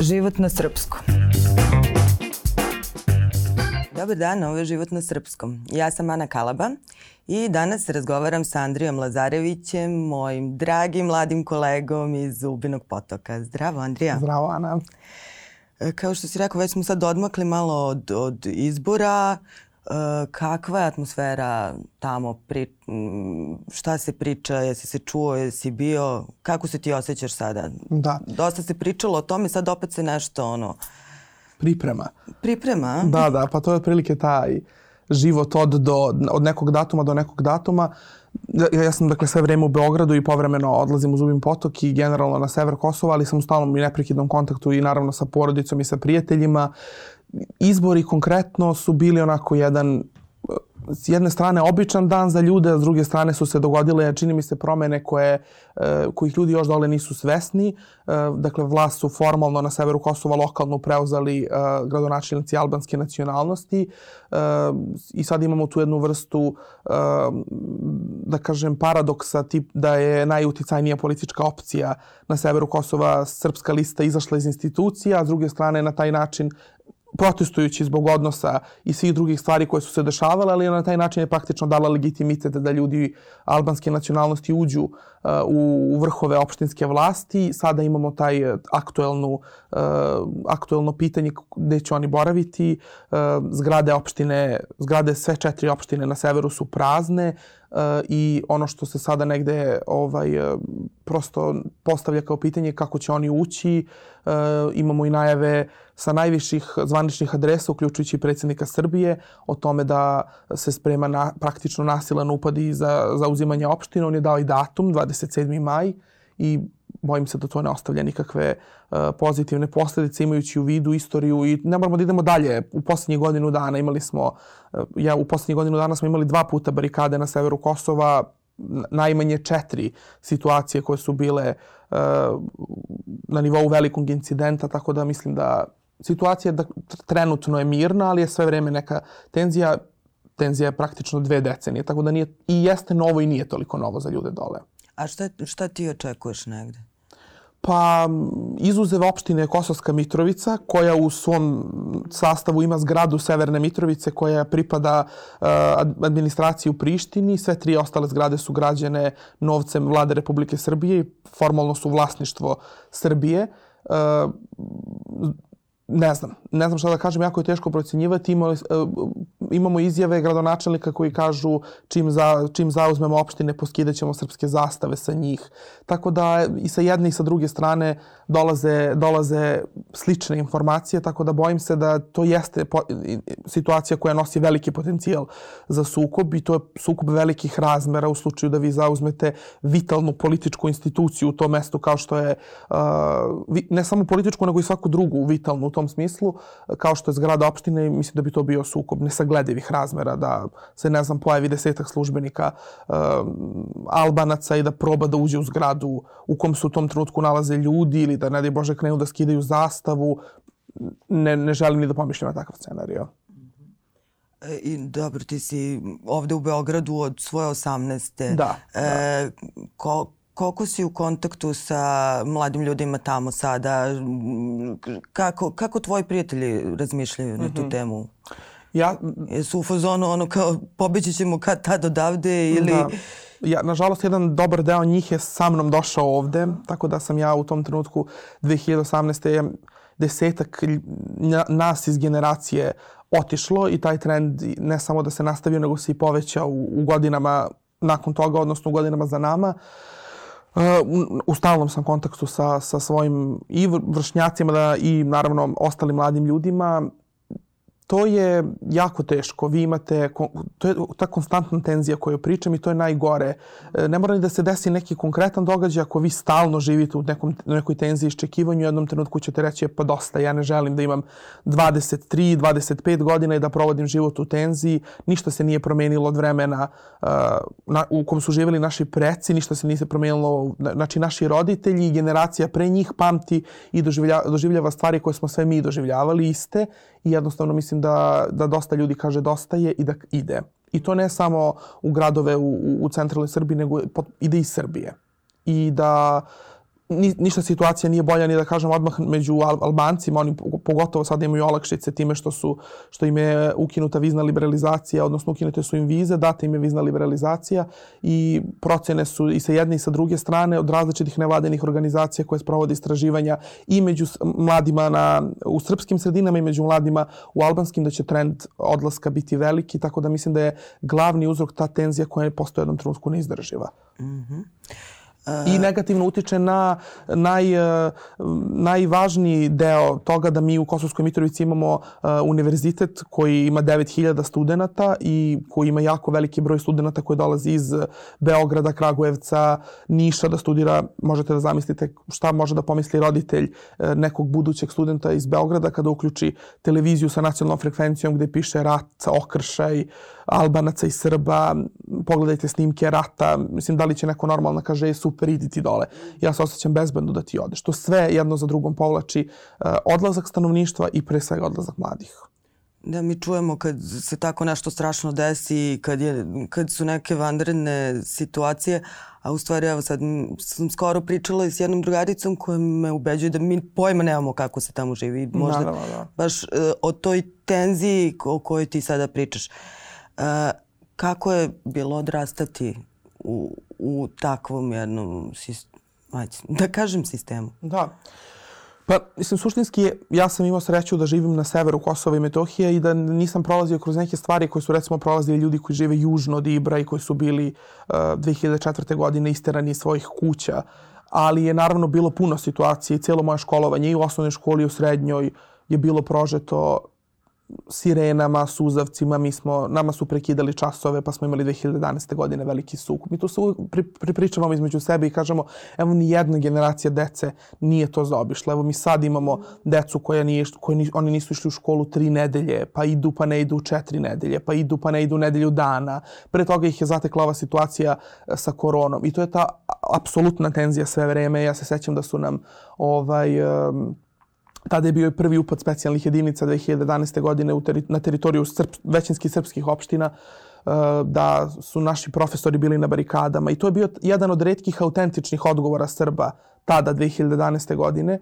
Život na srpskom. Dobar dan, ovo je Život na srpskom. Ja sam Ana Kalaba i danas razgovaram sa Andrijom Lazarevićem, mojim dragim mladim kolegom iz Zubinog potoka. Zdravo, Andrija. Zdravo, Ana. E, kao što si rekao, već smo sad odmakli malo od, od izbora. E, kakva je atmosfera tamo? Pri, šta se priča? Jesi se čuo? Jesi bio? Kako se ti osjećaš sada? Da. Dosta se pričalo o tome, sad opet se nešto ono... Priprema. Priprema? Da, da, pa to je otprilike taj život od, do, od nekog datuma do nekog datuma. Ja, ja sam dakle sve vreme u Beogradu i povremeno odlazim u Zubin potok i generalno na sever Kosova, ali sam u stalnom i neprekidnom kontaktu i naravno sa porodicom i sa prijateljima. Izbori konkretno su bili onako jedan s jedne strane običan dan za ljude, a s druge strane su se dogodile, čini mi se, promene koje, e, kojih ljudi još dole nisu svesni. E, dakle, vlast su formalno na severu Kosova lokalno preuzeli e, gradonačelnici albanske nacionalnosti i sad imamo tu jednu vrstu, da kažem, paradoksa tip da je najuticajnija politička opcija na severu Kosova srpska lista izašla iz institucija, a s druge strane na taj način protestujući zbog odnosa i svih drugih stvari koje su se dešavale, ali na taj način je praktično dala legitimitet da ljudi albanske nacionalnosti uđu uh, u vrhove opštinske vlasti. Sada imamo taj aktuelnu, uh, aktuelno pitanje gde će oni boraviti. Uh, zgrade opštine, zgrade sve četiri opštine na severu su prazne i ono što se sada negde ovaj prosto postavlja kao pitanje kako će oni ući. Imamo i najave sa najviših zvaničnih adresa, uključujući predsjednika Srbije, o tome da se sprema na, praktično nasilan upad i za, za uzimanje opštine. On je dao i datum, 27. maj, i bojim se da to ne ostavlja nikakve uh, pozitivne posledice imajući u vidu istoriju i ne moramo da idemo dalje. U poslednjih godinu dana imali smo, uh, ja u poslednjih godinu dana smo imali dva puta barikade na severu Kosova, najmanje četiri situacije koje su bile uh, na nivou velikog incidenta, tako da mislim da situacija da trenutno je mirna, ali je sve vreme neka tenzija. Tenzija je praktično dve decenije, tako da nije, i jeste novo i nije toliko novo za ljude dole. A šta, šta ti očekuješ negde? Pa izuzev opštine Kosovska Mitrovica, koja u svom sastavu ima zgradu Severne Mitrovice koja pripada uh, administraciji u Prištini. Sve tri ostale zgrade su građene novcem vlade Republike Srbije i formalno su vlasništvo Srbije. Uh, ne znam, ne znam šta da kažem, jako je teško procenjivati. Imali, imamo izjave gradonačelnika koji kažu čim, za, čim zauzmemo opštine poskidaćemo srpske zastave sa njih. Tako da i sa jedne i sa druge strane dolaze, dolaze slične informacije, tako da bojim se da to jeste po, situacija koja nosi veliki potencijal za sukob i to je sukob velikih razmera u slučaju da vi zauzmete vitalnu političku instituciju u tom mestu kao što je ne samo političku nego i svaku drugu vitalnu tom smislu kao što je zgrada opštine mislim da bi to bio sukob nesagledivih razmera da se ne znam pojavi desetak službenika uh, albanaca i da proba da uđe u zgradu u kom se u tom trenutku nalaze ljudi ili da ne daj Bože krenu da skidaju zastavu. Ne, ne želim ni da pomišljam na takav scenario. E, I dobro, ti si ovde u Beogradu od svoje 18. Da. E, da. Ko, koliko si u kontaktu sa mladim ljudima tamo sada? Kako, kako tvoji prijatelji razmišljaju mm -hmm. na tu mhm. temu? Ja, Jesu u fazonu ono kao pobeći ćemo kad tad odavde ili... Da ja, nažalost, jedan dobar deo njih je sa mnom došao ovde, tako da sam ja u tom trenutku 2018. desetak nas iz generacije otišlo i taj trend ne samo da se nastavio, nego se i povećao u, u godinama nakon toga, odnosno u godinama za nama. Uh, u stalnom sam kontaktu sa, sa svojim i vršnjacima da, i naravno ostalim mladim ljudima to je jako teško. Vi imate, to je ta konstantna tenzija koju pričam i to je najgore. E, ne mora ni da se desi neki konkretan događaj ako vi stalno živite u nekom, nekoj tenziji iščekivanju, u jednom trenutku ćete reći pa dosta, ja ne želim da imam 23, 25 godina i da provodim život u tenziji. Ništa se nije promenilo od vremena na, u kom su živjeli naši preci, ništa se nije promenilo, znači naši roditelji i generacija pre njih pamti i doživljava, doživljava stvari koje smo sve mi doživljavali iste i jednostavno mislim da, da dosta ljudi kaže dosta je i da ide. I to ne samo u gradove u, u centralnoj Srbiji, nego ide iz Srbije. I da ni, ništa situacija nije bolja ni da kažem odmah među Al Albancima, oni pogotovo sad imaju olakšice time što su što im je ukinuta vizna liberalizacija, odnosno ukinute su im vize, data im je vizna liberalizacija i procene su i sa jedne i sa druge strane od različitih nevladenih organizacija koje sprovode istraživanja i među mladima na, u srpskim sredinama i među mladima u albanskim da će trend odlaska biti veliki, tako da mislim da je glavni uzrok ta tenzija koja je postoje jednom trenutku neizdrživa. Mm -hmm i negativno utiče na naj, e, najvažniji deo toga da mi u Kosovskoj Mitrovici imamo uh, univerzitet koji ima 9000 studenta i koji ima jako veliki broj studenta koji dolazi iz Beograda, Kragujevca, Niša da studira. Možete da zamislite šta može da pomisli roditelj uh, nekog budućeg studenta iz Beograda kada uključi televiziju sa nacionalnom frekvencijom gde piše rat, okršaj, Albanaca i Srba, pogledajte snimke rata, mislim da li će neko normalno kaže super idi ti dole. Ja se osjećam bezbedno da ti odeš. To sve jedno za drugom povlači uh, odlazak stanovništva i pre svega odlazak mladih. Da mi čujemo kad se tako nešto strašno desi, kad, je, kad su neke vanredne situacije, a u stvari evo sad sam skoro pričala i s jednom drugaricom koja me ubeđuje da mi pojma nemamo kako se tamo živi. Možda Naravno, da. baš uh, o toj tenziji o kojoj ti sada pričaš. Uh, kako je bilo odrastati u, u takvom jednom, da kažem sistemu? Da. Pa, mislim, suštinski ja sam imao sreću da živim na severu Kosova i Metohije i da nisam prolazio kroz neke stvari koje su recimo prolazili ljudi koji žive južno od Ibra i koji su bili uh, 2004. godine isterani iz svojih kuća. Ali je naravno bilo puno situacije i cijelo moje školovanje i u osnovnoj školi i u srednjoj je bilo prožeto sirenama, suzavcima, mi smo, nama su prekidali časove, pa smo imali 2011. godine veliki sukup. Mi to se pri, pripričavamo između sebe i kažemo, evo ni jedna generacija dece nije to zaobišla. Evo mi sad imamo decu koja nije, koji ni, oni nisu išli u školu tri nedelje, pa idu pa ne idu četiri nedelje, pa idu pa ne idu nedelju dana. Pre toga ih je zatekla ova situacija e, sa koronom. I to je ta apsolutna tenzija sve vreme. Ja se sećam da su nam ovaj, um, Tada je bio prvi upad specijalnih jedinica 2011. godine u teri, na teritoriju srp, većinskih srpskih opština uh, da su naši profesori bili na barikadama i to je bio jedan od redkih autentičnih odgovora Srba tada 2011. godine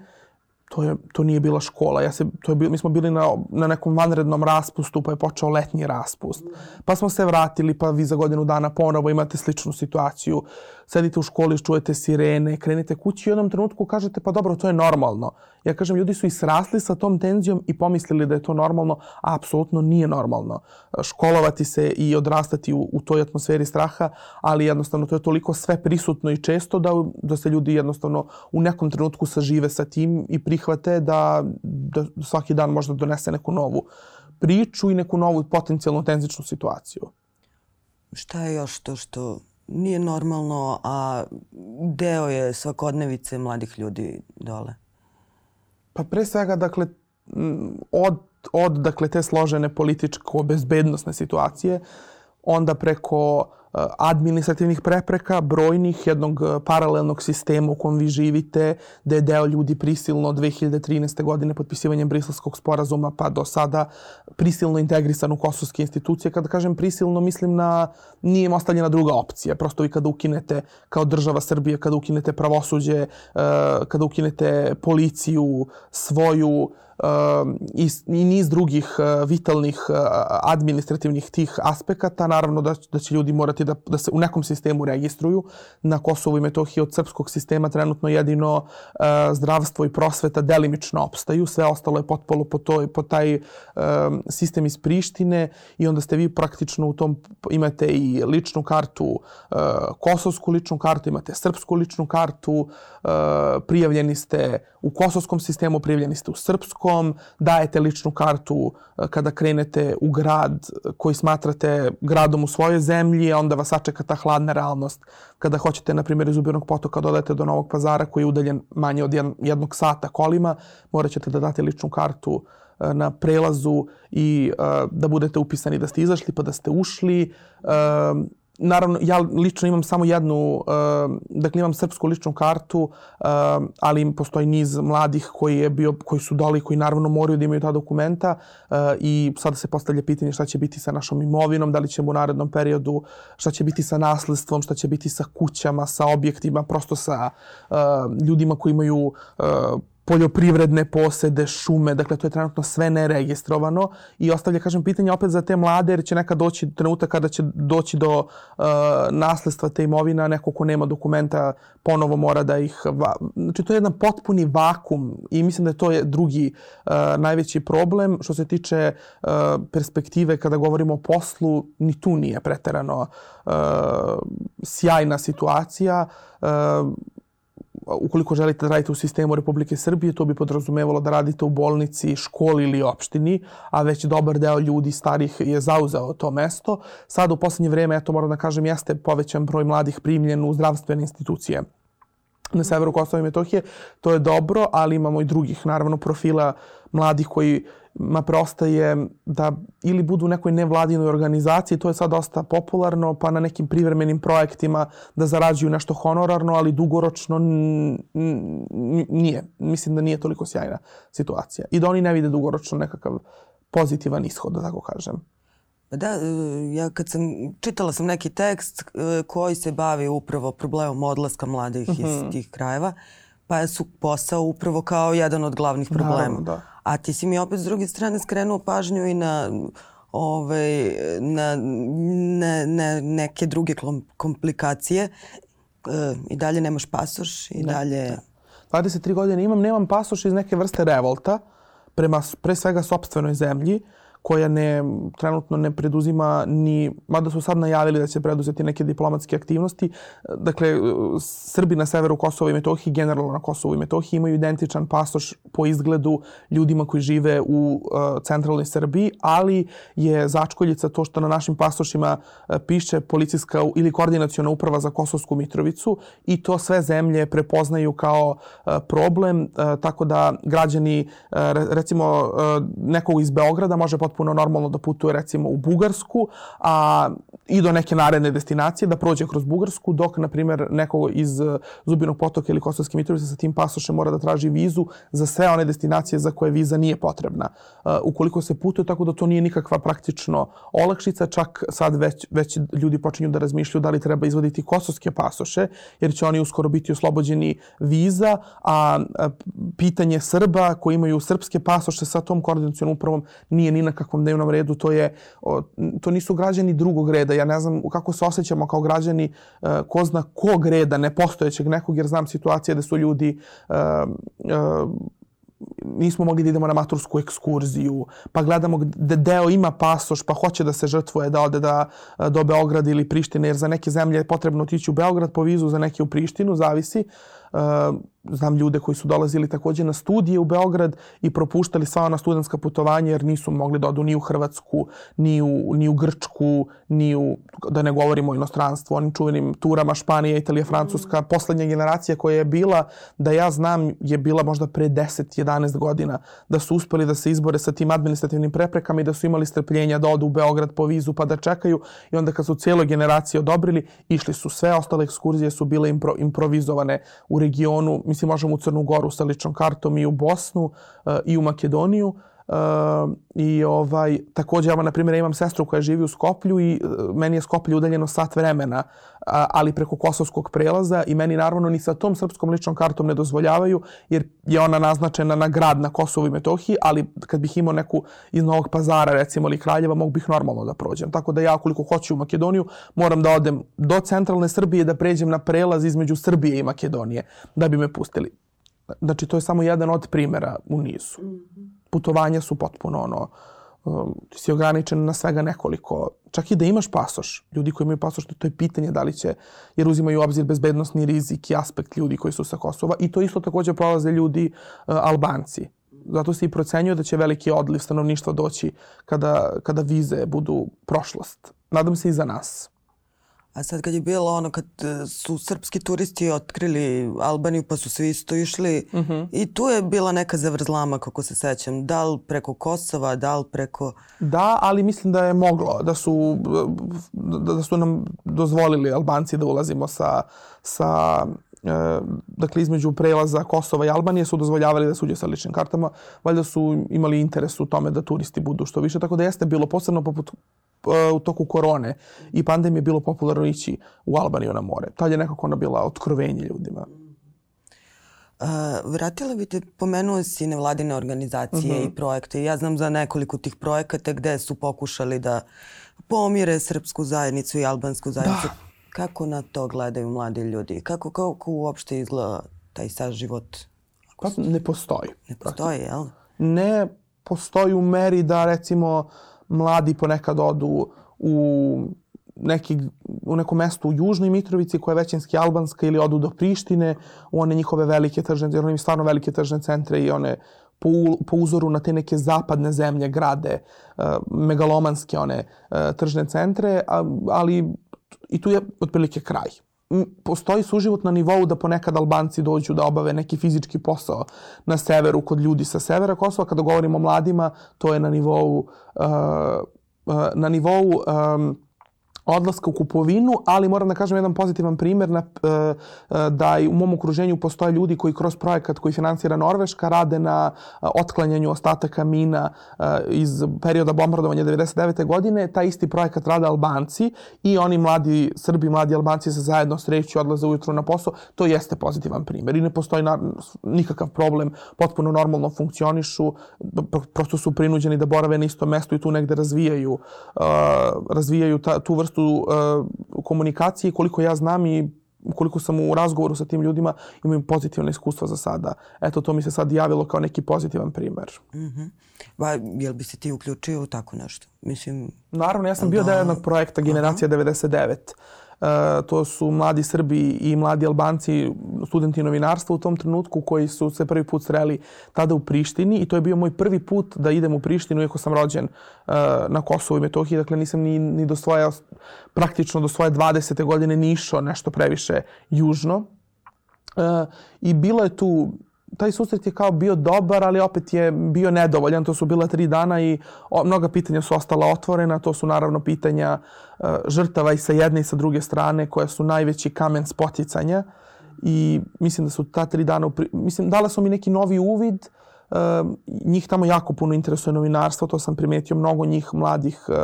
to, je, to nije bila škola. Ja se, to je, mi smo bili na, na nekom vanrednom raspustu, pa je počeo letnji raspust. Pa smo se vratili, pa vi za godinu dana ponovo imate sličnu situaciju. Sedite u školi, čujete sirene, krenete kući i u jednom trenutku kažete pa dobro, to je normalno. Ja kažem, ljudi su i srasli sa tom tenzijom i pomislili da je to normalno, a apsolutno nije normalno. Školovati se i odrastati u, u toj atmosferi straha, ali jednostavno to je toliko sve prisutno i često da, da se ljudi jednostavno u nekom trenutku sažive sa tim i prihvate da, da svaki dan možda donese neku novu priču i neku novu potencijalno tenzičnu situaciju. Šta je još to što nije normalno, a deo je svakodnevice mladih ljudi dole? Pa pre svega, dakle, od, od dakle, te složene političko-bezbednostne situacije, onda preko administrativnih prepreka, brojnih, jednog e, paralelnog sistema u kom vi živite, da je deo ljudi prisilno 2013. godine potpisivanjem Briselskog sporazuma pa do sada prisilno integrisan u kosovske institucije. Kada kažem prisilno, mislim na nije im ostavljena druga opcija. Prosto vi kada ukinete kao država Srbije, kada ukinete pravosuđe, e, kada ukinete policiju, svoju, i, i niz drugih vitalnih administrativnih tih aspekata. Naravno da, da će ljudi morati da, da se u nekom sistemu registruju. Na Kosovu i Metohiji od srpskog sistema trenutno jedino zdravstvo i prosveta delimično opstaju. Sve ostalo je potpolo po, toj, po taj sistem iz Prištine i onda ste vi praktično u tom imate i ličnu kartu, kosovsku ličnu kartu, imate srpsku ličnu kartu, prijavljeni ste u kosovskom sistemu, prijavljeni ste u srpskom, dajete ličnu kartu e, kada krenete u grad koji smatrate gradom u svojoj zemlji, onda vas sačeka ta hladna realnost kada hoćete, na primjer, iz Ubirnog potoka dodajete do Novog pazara koji je udaljen manje od jednog sata kolima, morat ćete da date ličnu kartu e, na prelazu i uh, da budete upisani da ste izašli pa da ste ušli. Naravno, ja lično imam samo jednu, uh, dakle imam srpsku ličnu kartu, uh, ali postoji niz mladih koji, je bio, koji su doli, koji naravno moraju da imaju ta dokumenta uh, i sada se postavlja pitanje šta će biti sa našom imovinom, da li ćemo u narednom periodu, šta će biti sa nasledstvom, šta će biti sa kućama, sa objektima, prosto sa ljudima koji imaju poljoprivredne posede, šume, dakle to je trenutno sve neregistrovano i ostavlja, kažem, pitanje opet za te mlade jer će nekad doći trenutak kada će doći do uh, nasledstva te imovina, neko ko nema dokumenta ponovo mora da ih... Va... Znači to je jedan potpuni vakum i mislim da je to je drugi uh, najveći problem. Što se tiče uh, perspektive kada govorimo o poslu, ni tu nije preterano uh, sjajna situacija. Uh, ukoliko želite da radite u sistemu Republike Srbije, to bi podrazumevalo da radite u bolnici, školi ili opštini, a već dobar deo ljudi starih je zauzeo to mesto. Sad u poslednje vreme, eto moram da kažem, jeste povećan broj mladih primljen u zdravstvene institucije na severu Kosova i Metohije. To je dobro, ali imamo i drugih, naravno, profila mladih koji ma preostaje da ili budu u nekoj nevladinoj organizaciji, to je sad dosta popularno, pa na nekim privremenim projektima da zarađuju nešto honorarno, ali dugoročno nije. Mislim da nije toliko sjajna situacija. I da oni ne vide dugoročno nekakav pozitivan ishod, da tako kažem. Da, e, ja kad sam, čitala sam neki tekst e, koji se bavi upravo problemom odlaska mladih mm -hmm. iz tih krajeva, pa su posao upravo kao jedan od glavnih problema. Naravno, da. A ti si mi opet s druge strane skrenuo pažnju i na ovaj, na, na, na neke druge komplikacije. E, I dalje nemaš pasoš i ne, dalje... Ne. 23 godine imam, nemam pasoš iz neke vrste revolta prema pre svega sobstvenoj zemlji koja ne, trenutno ne preduzima ni, mada su sad najavili da će preduzeti neke diplomatske aktivnosti. Dakle, Srbi na severu Kosova i Metohiji, generalno na Kosovu i Metohiji, imaju identičan pasoš po izgledu ljudima koji žive u uh, centralnoj Srbiji, ali je začkoljica to što na našim pasošima uh, piše policijska ili koordinacijona uprava za Kosovsku Mitrovicu i to sve zemlje prepoznaju kao uh, problem, tako da građani, recimo, nekog iz Beograda može potpuno potpuno normalno da putuje recimo u Bugarsku a, i do neke naredne destinacije, da prođe kroz Bugarsku, dok, na primjer, neko iz uh, Zubinog potoka ili Kosovske Mitrovice sa tim pasošem mora da traži vizu za sve one destinacije za koje viza nije potrebna. Uh, ukoliko se putuje, tako da to nije nikakva praktično olakšica, čak sad već, već ljudi počinju da razmišljaju da li treba izvoditi kosovske pasoše, jer će oni uskoro biti oslobođeni viza, a, a pitanje Srba koji imaju srpske pasoše sa tom koordinacijom upravom nije ni na nekakvom dnevnom redu, to, je, to nisu građani drugog reda. Ja ne znam kako se osjećamo kao građani e, ko zna kog reda, nepostojećeg nekog, jer znam situacije da su ljudi e, e, nismo mogli da idemo na matursku ekskurziju, pa gledamo da deo ima pasoš, pa hoće da se žrtvuje da ode da, do Beograda ili Prištine, jer za neke zemlje je potrebno otići u Beograd po vizu, za neke u Prištinu, zavisi. Uh, znam ljude koji su dolazili takođe na studije u Beograd i propuštali sva ona studentska putovanja jer nisu mogli da odu ni u Hrvatsku, ni u, ni u Grčku, ni u, da ne govorimo o inostranstvu, onim čuvenim turama Španija, Italija, Francuska. Mm. Poslednja generacija koja je bila, da ja znam, je bila možda pre 10-11 godina, da su uspeli da se izbore sa tim administrativnim preprekama i da su imali strpljenja da odu u Beograd po vizu pa da čekaju i onda kad su cijelo generacije odobrili, išli su sve ostale ekskurzije su bile impro, improvizovane u regionu, mislim možemo u Crnu Goru sa ličnom kartom i u Bosnu uh, i u Makedoniju. Uh, I ovaj, takođe, ja na primjer imam sestru koja živi u Skoplju i uh, meni je Skoplje udaljeno sat vremena, ali preko kosovskog prelaza i meni naravno ni sa tom srpskom ličnom kartom ne dozvoljavaju jer je ona naznačena na grad na Kosovu i Metohiji, ali kad bih imao neku iz Novog pazara recimo ili Kraljeva, mogu bih normalno da prođem. Tako da ja koliko hoću u Makedoniju moram da odem do centralne Srbije da pređem na prelaz između Srbije i Makedonije da bi me pustili. Znači to je samo jedan od primera u nizu. Mm -hmm putovanja su potpuno ono, um, ti si ograničen na svega nekoliko. Čak i da imaš pasoš, ljudi koji imaju pasoš, to je pitanje da li će, jer uzimaju u obzir bezbednostni rizik i aspekt ljudi koji su sa Kosova i to isto takođe prolaze ljudi uh, Albanci. Zato se i procenjuje da će veliki odliv stanovništva doći kada, kada vize budu prošlost. Nadam se i za nas. A sad kad je bilo ono kad e, su srpski turisti otkrili Albaniju pa su svi isto išli uh mhm. -huh. i tu je bila neka zavrzlama kako se sećam. Da li preko Kosova, da li preko... Da, ali mislim da je moglo. Da su, da, da su nam dozvolili Albanci da ulazimo sa, sa dakle između prelaza Kosova i Albanije su dozvoljavali da se uđe sa ličnim kartama. Valjda su imali interes u tome da turisti budu što više. Tako da jeste bilo posebno poput E, u toku korone i pandemije bilo popularno ići u Albaniju na more. Tad je nekako ona bila otkrovenje ljudima. Uh, vratila bi te, pomenuo si nevladine organizacije uh -huh. i projekte. Ja znam za nekoliko tih projekata gde su pokušali da pomire srpsku zajednicu i albansku zajednicu. Da. Kako na to gledaju mladi ljudi? Kako, kako uopšte izgleda taj sad život? Pa ne postoji. Ne postoji, jel? Ne postoji u meri da recimo mladi ponekad odu u neki, u neko mesto u Južnoj Mitrovici koja je većinski albanska ili odu do Prištine u one njihove velike tržne, jer oni stvarno velike tržne centre i one po, po uzoru na te neke zapadne zemlje grade uh, megalomanske one uh, tržne centre, a, ali i tu je otprilike kraj postoji suživot na nivou da ponekad Albanci dođu da obave neki fizički posao na severu kod ljudi sa severa Kosova. Kada govorimo o mladima, to je na nivou, uh, uh, na nivou um, odlaska u kupovinu, ali moram da kažem jedan pozitivan primjer na, e, e, da u mom okruženju postoje ljudi koji kroz projekat koji finansira Norveška rade na e, otklanjanju ostataka mina iz perioda bombardovanja 99. godine. Taj isti projekat rade Albanci i oni mladi Srbi, mladi Albanci se zajedno sreću, odlaze ujutru na posao. To jeste pozitivan primjer i ne postoji na, nikakav problem, potpuno normalno funkcionišu, prosto su prinuđeni da borave na istom mestu i tu negde razvijaju, razvijaju ta, tu vrstu vrstu uh, komunikacije, koliko ja znam i koliko sam u razgovoru sa tim ljudima, imaju pozitivne iskustva za sada. Eto, to mi se sad javilo kao neki pozitivan primer. Mm -hmm. Ba, jel bi se ti uključio u tako nešto? Mislim... Naravno, ja sam bio da... deo jednog projekta Generacija Aha. 99 E, to su mladi Srbi i mladi Albanci, studenti novinarstva u tom trenutku koji su se prvi put sreli tada u Prištini i to je bio moj prvi put da idem u Prištinu iako sam rođen uh, na Kosovu i Metohiji, dakle nisam ni, ni do svoje, praktično do svoje 20. godine ni išao nešto previše južno. Uh, I bilo je tu taj susret je kao bio dobar, ali opet je bio nedovoljan. To su bila tri dana i o, mnoga pitanja su ostala otvorena. To su naravno pitanja uh, žrtava i sa jedne i sa druge strane koja su najveći kamen spoticanja. I mislim da su ta tri dana, mislim, dala su mi neki novi uvid. Uh, njih tamo jako puno interesuje novinarstvo, to sam primetio. Mnogo njih mladih uh,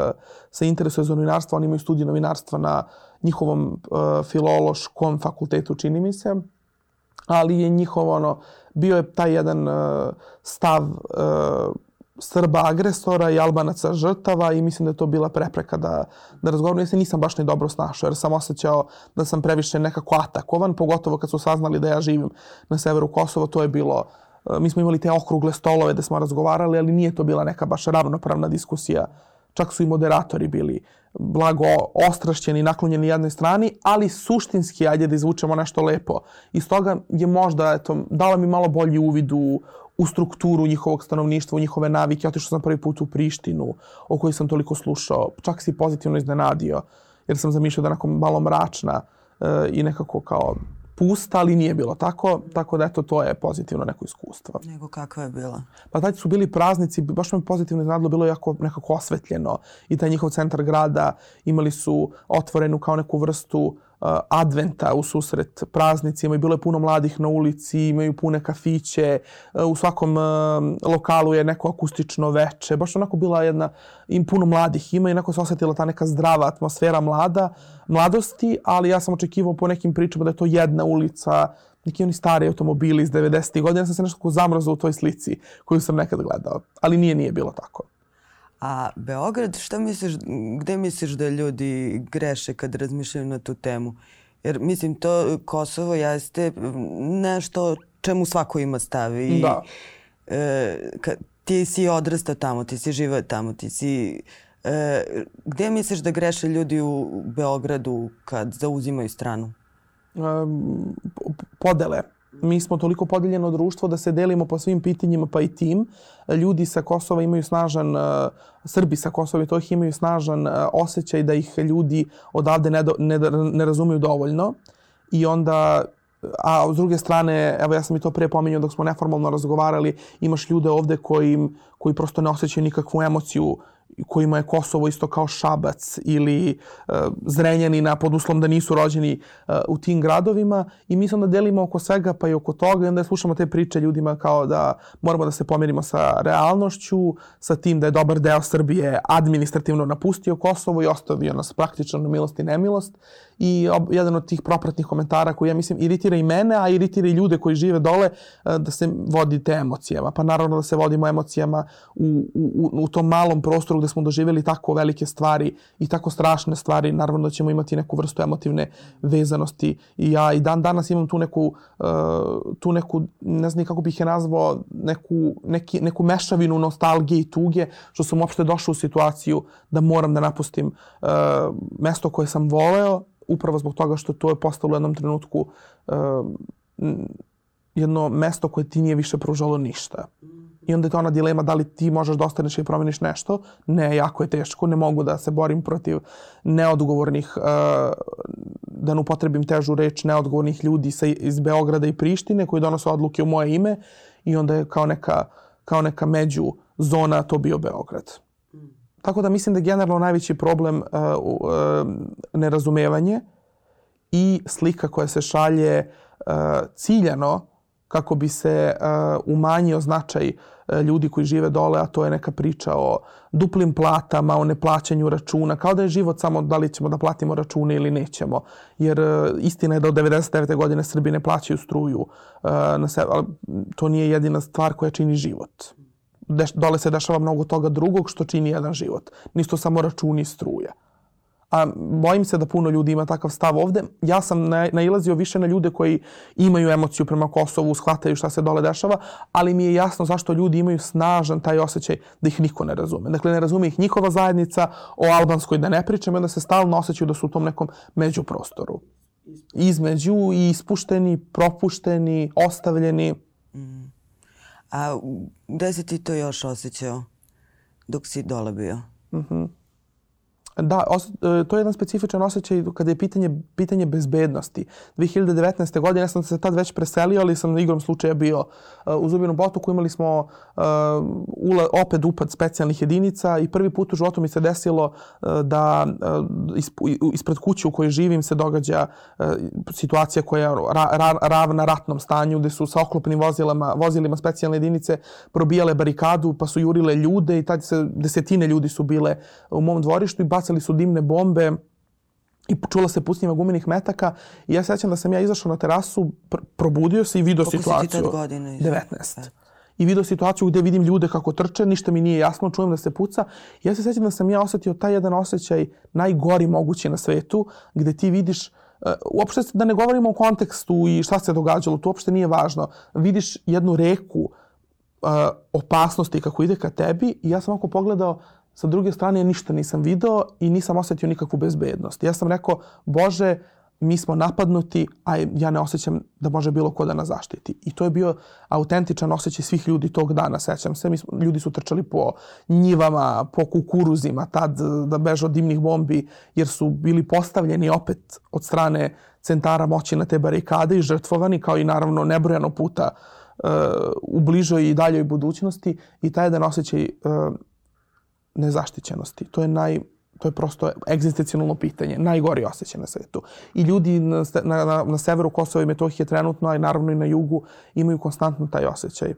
se interesuje za novinarstvo. Oni imaju studije novinarstva na njihovom uh, filološkom fakultetu, čini mi se. Ali je njihov ono, bio je taj jedan uh, stav uh, Srba agresora i Albanaca žrtava i mislim da je to bila prepreka da, da razgovaram. Ja se nisam baš ni dobro snašao jer sam osjećao da sam previše nekako atakovan, pogotovo kad su saznali da ja živim na severu Kosova, to je bilo uh, mi smo imali te okrugle stolove da smo razgovarali, ali nije to bila neka baš ravnopravna diskusija. Čak su i moderatori bili blago ostrašćeni, naklonjeni jednoj strani, ali suštinski, ajde da izvučemo nešto lepo. I stoga je možda, eto, dala mi malo bolji uvid u, u strukturu njihovog stanovništva, u njihove navike. Otišao sam prvi put u Prištinu, o kojoj sam toliko slušao. Čak si pozitivno iznenadio, jer sam zamišljao da je malo mračna e, i nekako kao pusta, ali nije bilo tako. Tako da eto, to je pozitivno neko iskustvo. Nego kakva je bila? Pa tad su bili praznici, baš me pozitivno iznadilo, bilo jako nekako osvetljeno. I taj njihov centar grada imali su otvorenu kao neku vrstu adventa u susret praznicima i bilo je puno mladih na ulici, imaju pune kafiće, uh, u svakom uh, lokalu je neko akustično veče, baš onako bila jedna, im puno mladih ima i neko se osjetila ta neka zdrava atmosfera mlada, mladosti, ali ja sam očekivao po nekim pričama da je to jedna ulica, neki oni stari automobili iz 90. godina, ja sam se nešto zamrzao u toj slici koju sam nekad gledao, ali nije, nije bilo tako. A Beograd, šta misliš, gde misliš da ljudi greše kad razmišljaju na tu temu? Jer mislim, to Kosovo jeste nešto čemu svako ima stav. I, da. E, ka, ti si odrastao tamo, ti si živao tamo, ti si... E, gde misliš da greše ljudi u Beogradu kad zauzimaju stranu? Um, podele. Mi smo toliko podeljeno društvo da se delimo po svim pitanjima pa i tim. Ljudi sa Kosova imaju snažan, uh, Srbi sa Kosova i Metohije imaju snažan uh, osjećaj da ih ljudi odavde ne, do, ne, ne razumiju dovoljno. I onda a s druge strane, evo ja sam i to pre pominjao dok smo neformalno razgovarali, imaš ljude ovde koji, koji prosto ne osjećaju nikakvu emociju kojima je Kosovo isto kao Šabac ili uh, Zrenjanina pod uslom da nisu rođeni uh, u tim gradovima i mi se onda delimo oko svega pa i oko toga i onda slušamo te priče ljudima kao da moramo da se pomirimo sa realnošću, sa tim da je dobar deo Srbije administrativno napustio Kosovo i ostavio nas praktično na milost i nemilost i ob, jedan od tih propratnih komentara koji ja mislim iritira i mene, a iritira i ljude koji žive dole uh, da se vodi te emocijama. Pa naravno da se vodimo emocijama u, u, u tom malom prostoru gde smo doživjeli tako velike stvari i tako strašne stvari, naravno da ćemo imati neku vrstu emotivne vezanosti. I ja i dan danas imam tu neku, uh, tu neku ne znam kako bih je nazvao, neku, neki, neku mešavinu nostalgije i tuge, što sam uopšte došao u situaciju da moram da napustim uh, mesto koje sam voleo, upravo zbog toga što to je postalo u jednom trenutku uh, jedno mesto koje ti nije više pružalo ništa. I onda je to ona dilema da li ti možeš da ostaneš i promeniš nešto. Ne, jako je teško. Ne mogu da se borim protiv neodgovornih, uh, da ne upotrebim težu reč, neodgovornih ljudi sa, iz Beograda i Prištine koji donose odluke u moje ime i onda je kao neka, kao neka među zona to bio Beograd. Tako da mislim da je generalno najveći problem uh, uh, nerazumevanje i slika koja se šalje ciljano kako bi se uh, umanjio značaj uh, ljudi koji žive dole, a to je neka priča o duplim platama, o neplaćanju računa, kao da je život samo da li ćemo da platimo račune ili nećemo. Jer uh, istina je da od 99. godine Srbi ne plaćaju struju na sebe, ali to nije jedina stvar koja čini život. Deš, dole se dešava mnogo toga drugog što čini jedan život. Nisto samo računi struja a bojim se da puno ljudi ima takav stav ovde. Ja sam nailazio više na ljude koji imaju emociju prema Kosovu, shvataju šta se dole dešava, ali mi je jasno zašto ljudi imaju snažan taj osjećaj da ih niko ne razume. Dakle, ne razume ih njihova zajednica, o albanskoj da ne pričam, onda se stalno osjećaju da su u tom nekom međuprostoru. Između i ispušteni, propušteni, ostavljeni. Mm. A gde si ti to još osjećao dok si dole bio? Mhm. Mm Da, os, e, to je jedan specifičan osjećaj kada je pitanje, pitanje bezbednosti. 2019. godine, ja sam se tad već preselio, ali sam igrom slučaja bio uh, u Zubinom potoku. Imali smo uh, ula, opet upad specijalnih jedinica i prvi put u životu mi se desilo uh, da uh, isp, ispred kuće u kojoj živim se događa situacija koja je ra, ra, ravna ratnom stanju, gde su sa oklopnim vozilama, vozilima specijalne jedinice probijale barikadu, pa su jurile ljude i tad se desetine ljudi su bile u mom dvorištu i bacali su dimne bombe i čula se pucnjima gumenih metaka i ja sećam da sam ja izašao na terasu, pr probudio se i video Koliko situaciju. Koliko si ti godina? 19. I video situaciju gde vidim ljude kako trče, ništa mi nije jasno, čujem da se puca. Ja se sećam da sam ja osetio taj jedan osjećaj najgori mogući na svetu, gde ti vidiš Uh, uopšte da ne govorimo o kontekstu i šta se događalo, to uopšte nije važno. Vidiš jednu reku uh, opasnosti kako ide ka tebi i ja sam oko pogledao Sa druge strane, ništa nisam video i nisam osetio nikakvu bezbednost. Ja sam rekao, Bože, mi smo napadnuti, a ja ne osjećam da može bilo ko da nas zaštiti. I to je bio autentičan osjećaj svih ljudi tog dana, sećam se. Mi smo, ljudi su trčali po njivama, po kukuruzima, tad da beže od dimnih bombi, jer su bili postavljeni opet od strane centara moći na te barikade i žrtvovani, kao i naravno nebrojano puta uh, u bližoj i daljoj budućnosti. I taj jedan osjećaj uh, nezaštićenosti. To je naj to je prosto egzistencijalno pitanje, najgori osjećaj na svetu. I ljudi na, na, na severu Kosova i Metohije trenutno, a i naravno i na jugu, imaju konstantno taj osjećaj.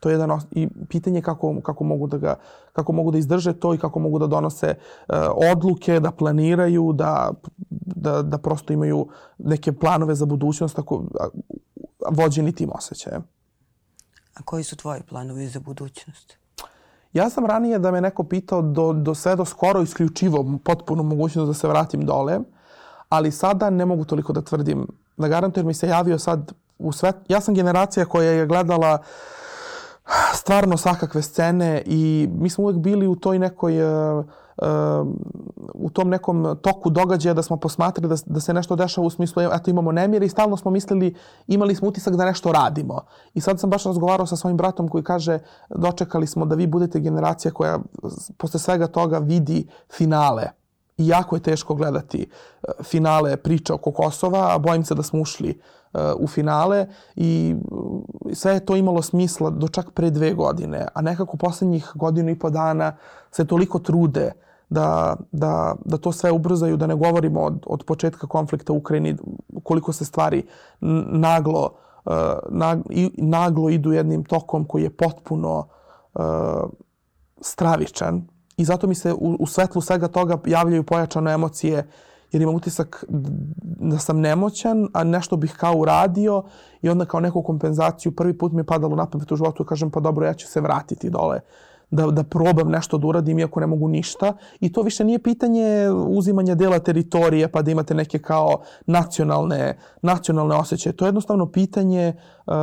To je jedan os... i pitanje kako, kako, mogu da ga, kako mogu da izdrže to i kako mogu da donose uh, odluke, da planiraju, da, da, da prosto imaju neke planove za budućnost tako, vođeni tim osjećajem. A koji su tvoji planovi za budućnost? Ja sam ranije da me neko pitao do, do sve do skoro isključivo potpuno mogućnost da se vratim dole, ali sada ne mogu toliko da tvrdim. Da garantujem mi se javio sad u sve... Ja sam generacija koja je gledala stvarno svakakve scene i mi smo uvek bili u toj nekoj uh, u tom nekom toku događaja da smo posmatrali da, da se nešto dešava u smislu eto imamo nemire i stalno smo mislili imali smo utisak da nešto radimo. I sad sam baš razgovarao sa svojim bratom koji kaže dočekali smo da vi budete generacija koja posle svega toga vidi finale. I jako je teško gledati finale priče oko Kosova, a bojim se da smo ušli u finale i sve je to imalo smisla do čak pre dve godine, a nekako poslednjih godinu i po dana se toliko trude da, da, da to sve ubrzaju, da ne govorimo od, od početka konflikta u Ukrajini, koliko se stvari naglo, uh, i, naglo idu jednim tokom koji je potpuno uh, stravičan. I zato mi se u, u svetlu svega toga javljaju pojačane emocije jer imam utisak da sam nemoćan, a nešto bih kao uradio i onda kao neku kompenzaciju prvi put mi je padalo na pamet u životu i kažem pa dobro ja ću se vratiti dole da, da probam nešto da uradim iako ne mogu ništa i to više nije pitanje uzimanja dela teritorije pa da imate neke kao nacionalne, nacionalne osjećaje. To je jednostavno pitanje uh,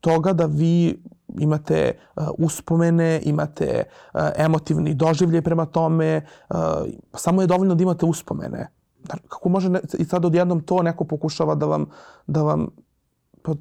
toga da vi imate uh, uspomene, imate uh, emotivni doživljaj prema tome, uh, samo je dovoljno da imate uspomene. Kako može ne, i sad odjednom to neko pokušava da vam, da vam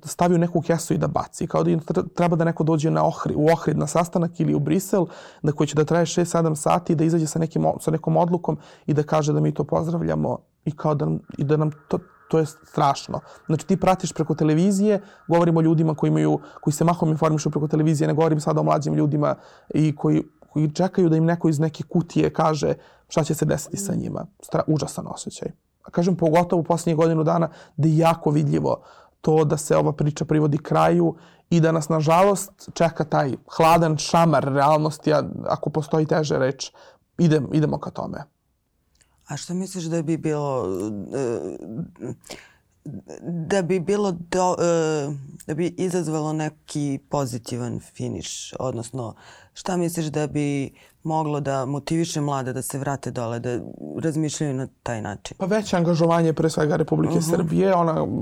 stavi u neku kesu i da baci. Kao da treba da neko dođe na Ohrid, u Ohrid na sastanak ili u Brisel, da koji će da traje 6-7 sati i da izađe sa, nekim, sa nekom odlukom i da kaže da mi to pozdravljamo i kao da, i da nam to, to je strašno. Znači ti pratiš preko televizije, govorimo o ljudima koji imaju, koji se mahom informišu preko televizije, ne govorim sada o mlađim ljudima i koji, koji čekaju da im neko iz neke kutije kaže šta će se desiti sa njima. Stra, užasan osjećaj. A kažem, pogotovo u posljednjih godinu dana, da je jako vidljivo to da se ova priča privodi kraju i da nas, nažalost, čeka taj hladan šamar realnosti, a ako postoji teže reč, idem, idemo ka tome. A što misliš da bi bilo da bi bilo do, da bi izazvalo neki pozitivan finiš, odnosno šta misliš da bi moglo da motiviše mlade da se vrate dole, da razmišljaju na taj način? Pa veće angažovanje pre svega Republike uh -huh. Srbije. Ona uh,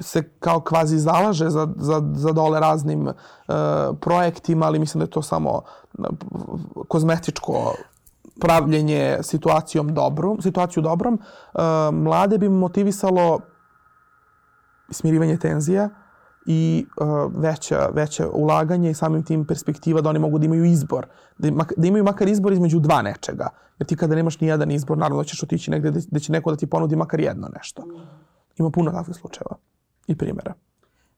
se kao kvazi zalaže za, za, za dole raznim uh, projektima, ali mislim da je to samo kozmetičko pravljenje situacijom dobrom, situaciju dobrom. Uh, mlade bi motivisalo smirivanje tenzija, i uh, veća, veća ulaganje i samim tim perspektiva da oni mogu da imaju izbor. Da, da imaju makar izbor između dva nečega. Jer ti kada nemaš ni jedan izbor, naravno da ćeš otići negde gde će neko da ti ponudi makar jedno nešto. Ima puno takvih slučajeva i primjera.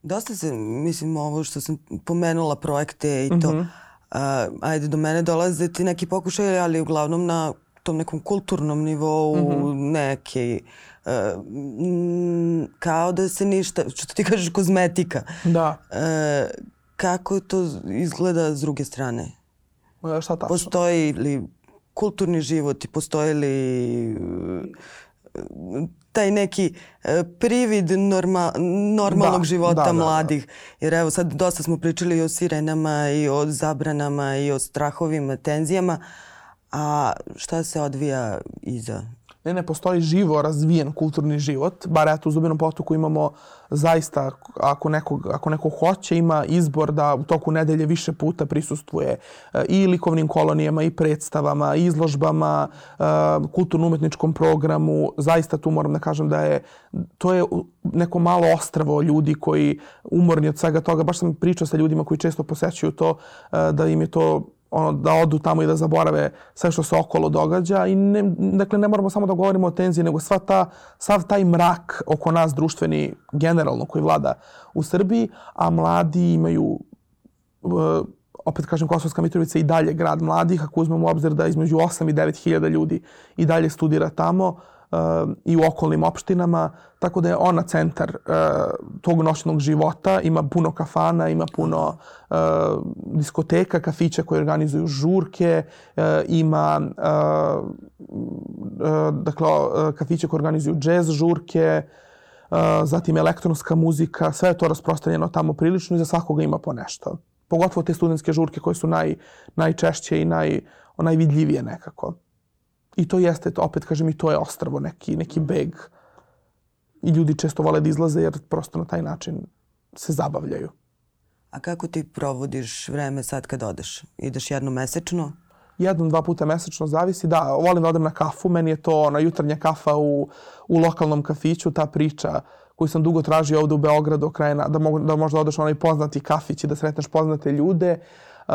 Dosta se, mislim, ovo što sam pomenula projekte i to, mm -hmm. Uh, ajde, do mene dolaze ti neki pokušaj, ali uglavnom na tom nekom kulturnom nivou, mm -hmm. neke uh, kao da se ništa, što ti kažeš kozmetika. Da. Uh, kako to izgleda s druge strane? E, šta tačno? Postoji li kulturni život i postoji li taj neki privid norma, normalnog da, života da, da, da. mladih. Da. Jer evo sad dosta smo pričali i o sirenama i o zabranama i o strahovima, tenzijama. A šta se odvija iza ne, ne postoji živo razvijen kulturni život, bar eto u Zubinom potoku imamo zaista, ako neko, ako neko hoće, ima izbor da u toku nedelje više puta prisustvuje e, i likovnim kolonijama, i predstavama, i izložbama, e, kulturno-umetničkom programu. Zaista tu moram da kažem da je, to je neko malo ostravo ljudi koji umorni od svega toga. Baš sam pričao sa ljudima koji često posećuju to, e, da im je to ono, da odu tamo i da zaborave sve što se okolo događa i ne, dakle ne moramo samo da govorimo o tenziji nego sva ta, sav taj mrak oko nas društveni generalno koji vlada u Srbiji, a mladi imaju uh, opet kažem Kosovska Mitrovica i dalje grad mladih, ako uzmemo u obzir da između 8 i 9 hiljada ljudi i dalje studira tamo, i u okolnim opštinama, tako da je ona centar uh, tog noćnog života. Ima puno kafana, ima puno uh, diskoteka, kafića koje organizuju žurke, uh, ima dakle, uh, kafiće koje organizuju džez žurke, zatim elektronska muzika, sve je to rasprostranjeno tamo prilično i za svakoga ima po nešto. Pogotovo te studentske žurke koje su naj, najčešće i naj, najvidljivije nekako. I to jeste, to, opet kažem, i to je ostravo, neki, neki beg. I ljudi često vole da izlaze jer prosto na taj način se zabavljaju. A kako ti provodiš vreme sad kad odeš? Ideš jednom mesečno? Jednom, dva puta mesečno, zavisi. Da, volim da odem na kafu. Meni je to ona jutarnja kafa u, u lokalnom kafiću, ta priča koju sam dugo tražio ovde u Beogradu, krajena, da, mogu, da možda odeš onaj poznati kafić i da sretneš poznate ljude. Uh,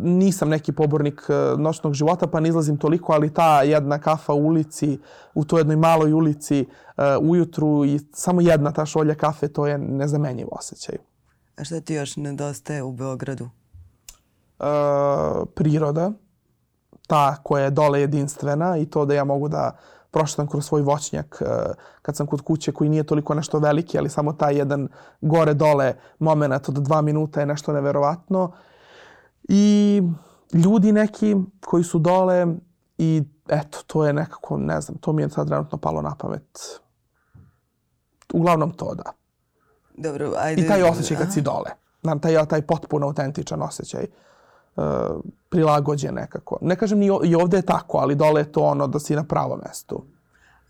nisam neki pobornik uh, noćnog života, pa ne izlazim toliko, ali ta jedna kafa u ulici, u toj jednoj maloj ulici, uh, ujutru i samo jedna ta šolja kafe, to je nezamenjivo osjećaj. A šta ti još nedostaje u Beogradu? Uh, priroda, ta koja je dole jedinstvena i to da ja mogu da prošetam kroz svoj voćnjak uh, kad sam kod kuće koji nije toliko nešto veliki, ali samo taj jedan gore-dole moment od dva minuta je nešto neverovatno. I ljudi neki koji su dole i eto, to je nekako, ne znam, to mi je sad trenutno palo na pamet. Uglavnom to, da. Dobro, ajde. I taj osjećaj kad si dole. Nam taj, taj potpuno autentičan osjećaj. Uh, prilagođen nekako. Ne kažem ni i ovde je tako, ali dole je to ono da si na pravom mestu.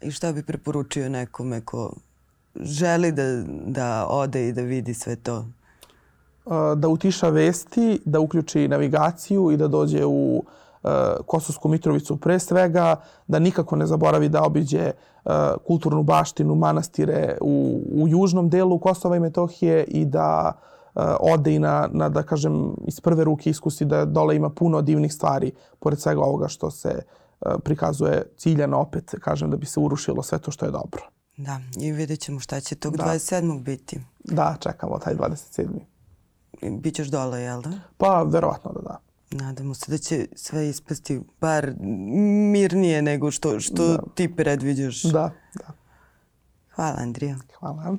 I šta bi preporučio nekome ko želi da, da ode i da vidi sve to? Da utiša vesti, da uključi navigaciju i da dođe u Kosovsku Mitrovicu pre svega, da nikako ne zaboravi da obiđe kulturnu baštinu, manastire u, u južnom delu Kosova i Metohije i da ode i na, na, da kažem, iz prve ruke iskusi da dole ima puno divnih stvari, pored svega ovoga što se prikazuje ciljano opet, kažem, da bi se urušilo sve to što je dobro. Da, i vidjet ćemo šta će tog da. 27. biti. Da, čekamo taj 27. Bićeš dole, jel da? Pa, verovatno da da. Nadamo se da će sve ispasti bar mirnije nego što, što da. ti predviđaš. Da, da. Hvala, Andrija. Hvala.